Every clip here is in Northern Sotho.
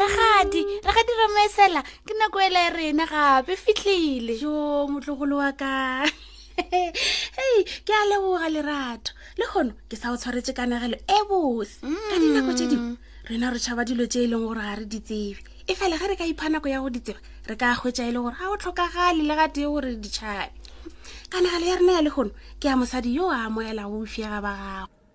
ragadi ragadi romesela ke nako e la e rena gape fitlhile jo motlogolo wa ka ei ke a leboga lerato le kgono ke sa o tshwaretse kanagelo e bose ka dinako tse dingwe rena re tšhaba dilo tse e leng gore ga re di tsebe e fela ge re ka ipha nako ya go di tseba re ka kgwetsa e le gore ga o tlhokagale le gate e gore ditšhabe kanagelo ya rena ya le kgono ke ya mosadi yo a amoela go ufega ba gago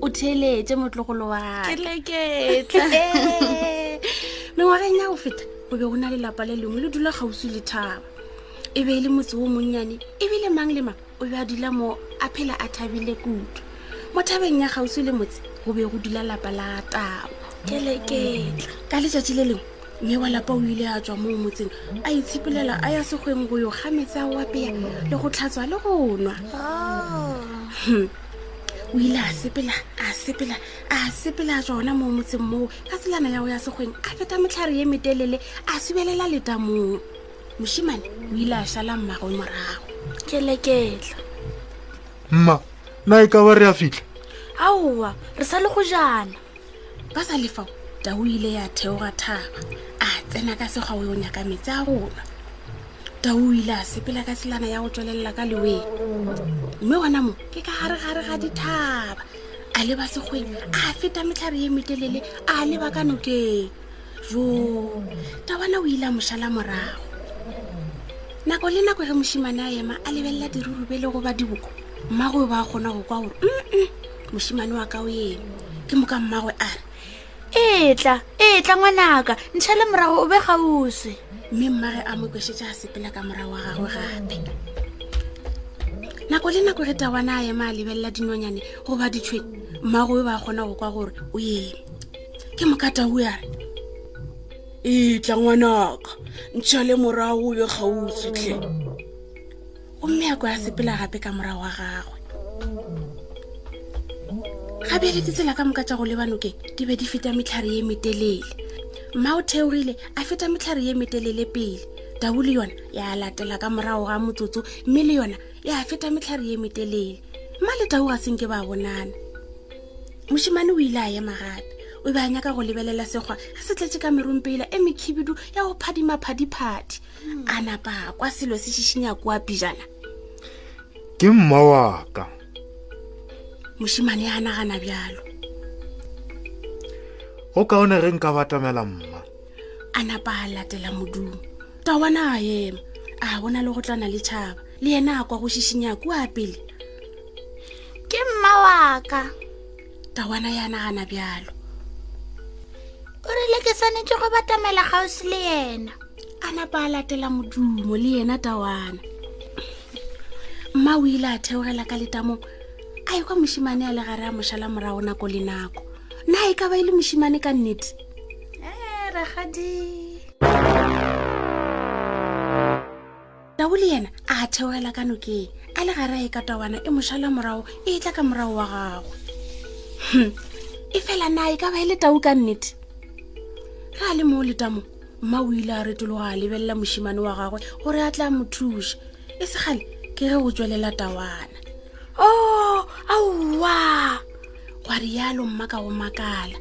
o theeletše motlogolo wa ke leketla mengwageng ya go feta o be o na le lapa le lengwe le dula gausi le thaba e be e le motse wo monnyane ebile mang le mang o be a dula mo a phela a thabile kutu mo thabeng ya gausi le motse go be go dula lapa la tabo ke leketla ka letšatši le lengwe mme wa lapa o ile a tswa moo motseng a itshepelela a ya segweng go yo ga metsi a oapeya le go tlhatswa le go nwa Ah. Hmm. o ile a sepela a sepela a sepela tsona mo motseng moo ka tselana ya go ya segweng a feta metlhare ye metelele a sibelela letamong mošimane o ile a šala mmago morago keleketla mma na e ka ba re a fitlha aowa re sa le go jana ba sa le fao tau o ile ya theoga thaba a tsena ka segwa o yo nyaka metsi a gonwa tau o ile a sepela ka tselana ya go tswelelela ka leweng mme gona mo ke ka gare gare ga dithaba a leba segweng a feta metlhare ye metelele a leba ka nokeng jo tabana o ile a mošala morago nako le nako ge mošimane a ema a lebelela dirurubele go ba diboko mmago ba kgona go kwa gore mm mošimane wa ka o eng ke moka mmagwe a re etla etla ngwanaka ntšhele morago o be gausi mme mmage a mo kwešetša a sepela ka morago wa gagwe gape nako le nako ge tawana a ema a lebelela dinonyane go ba ditšhweng mmagoe ba kgona go kwa gore o eme ke mokataue a re etla ngwanaka ntšhele morago o be gausi tlhe gomme ya ko ya sepela gape ka morago wa gagwe gabjale ditsela ka moka tša go lebanoke di be di feta metlhare ye metelele mma o theogile a feta metlhare ye metelele pele tabu le yona ya latela ka morago ga motsotso mme le yona ya feta metlhare ye metelele mma le tau ga senke ba bonana mošimane o ile a ema gape o be a nyaka go lebelela sekgwa ge se tletše ka merong pela e mekhibidu ya go phadimaphadiphadi a napa kwa selo se šišinya kwa pijana ke mma waka mošimane a nagana bjalo go kaone ge nka batamela mma a napa a latela modumo ta bona a ema a bona le go tlana le tšhaba le yena a kwa go šišinya kua pele ke mma waka tawana ya nagana bjalo o rile ke swanetse go batamela gausi le yena a napa a latela modumo le yena tawana mma o ile a theogela ka letamong a e kwa mošimane a le gare a mošala morago nako le nako na e ka ba e le mošimane ka nnete ee ragadi tau le yena a theogela ka nokeng a le gare a e katawana e mošala morago e e tla ka morago wa gagwe hm, e fela na e ka ba e le tau ka nnete ge a le moo letamo mma o ile a retologa a lebelela mošimane wa gagwe gore a tla mo thuša e segale ke ge go tswelela tawana o oh, aowa gwa rialo mma ka go makala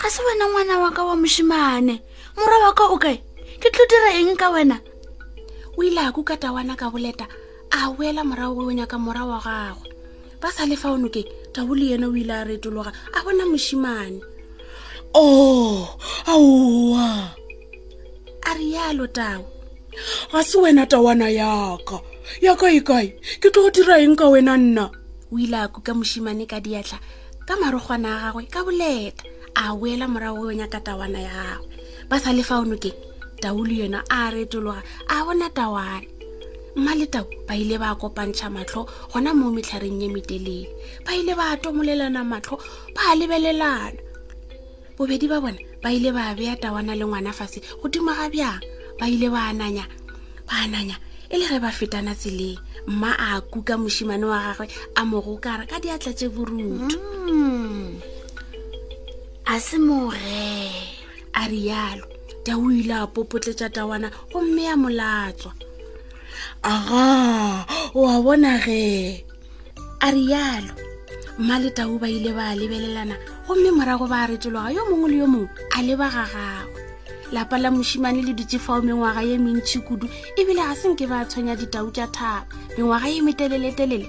ga se wena ngwana wa ka wa mošimane mora wa ka o kae ke tlo dira eng ka wena o ile a kuka tawana ka boleta a boela morago go nyaka mora wa gagwe ba sa le fa o nokeng tabo le yena o ile a retologa a bona mošimane o oh, aowa a rialo tao ga se wena tawana yaka ya kae kae ke tlo go dira eng ka wena nna o ile a kuka mošimane ka diatla ka marogwana a gagwe ka boleta a boela morago go nyaka tawana ya gagwe ba sa le fa o nokeng tau le yena a retologa a bona tawana mma le tau ba ile ba kopantšha matlho gona mo metlhareng ye metelele ba ile ba tomolelana matlho ba lebelelana bobedi ba bone ba ile ba beya tawana le ngwana fase godimo ga bjang ba ile ba ananya ba ananya e le ge ba fetana tseleng mma a kuka mošimane wa gagwe a mo gokara ka diatla tse borutu mm. a se moge a rialo ta o ile a popotletša tawana gomme ya molatswa aga o a bona ge a rialo mma le tau ba ile ba lebelelana gomme morago ba retologa yo mongwe le yo mongwe a leba ga gagwe lapa la mošimane le dutse fao mengwaga ye mentšhi kudu ebile ga se nke ba tshwenya ditau tša thaba mengwaga ye meteleletelele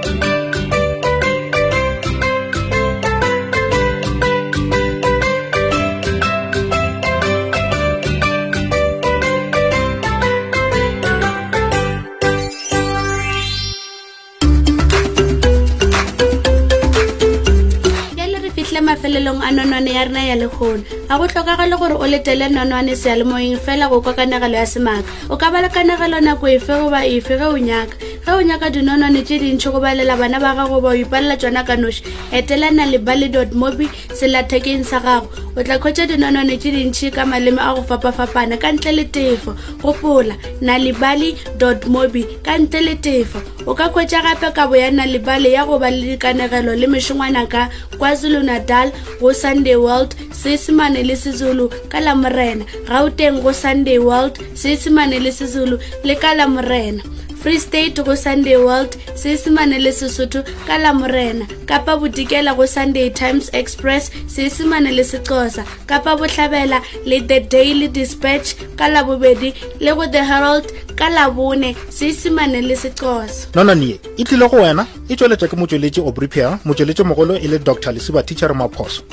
mafelelong a nonwane ya rena ya lekgono ga go tlhokagale gore o letele nonwane sealemoyeng fela go kwa kanegelo ya semaka o ka ba le kanegelo nako efe goba efe ge o nyaka ge o nyaka dinonwane tše dintšhi go balela bana ba gago ba o ipalela tsona ka noši etelana le bally dot mobi selathekeng sa gago o tla khwetša dinonwane tše dintšhi ka maleme a go fapafapana ka ntle le tefo gopola nalibali dot mobi ka ntle le tefo o ka khwetša gape kabo ya nalibali ya go ba le dikanegelo le mešongwana ka kwazulu natal go sunday world seesemane le sezulu ka la morena gauteng go sunday world seesemane le sezulu le ka la morena free state go sunday world seesemane le sesotho ka la morena kapa bodikela go sunday times express seesemane le sexosa kapa bohlabela le the daily dispatch ka la bobedi le go the herald ka la bone seesemane le sexosa nonanie e tlile go wena e tšweletša ke motšweletši obripier motšweletši mogolo e le dr lesiba teacher maphoso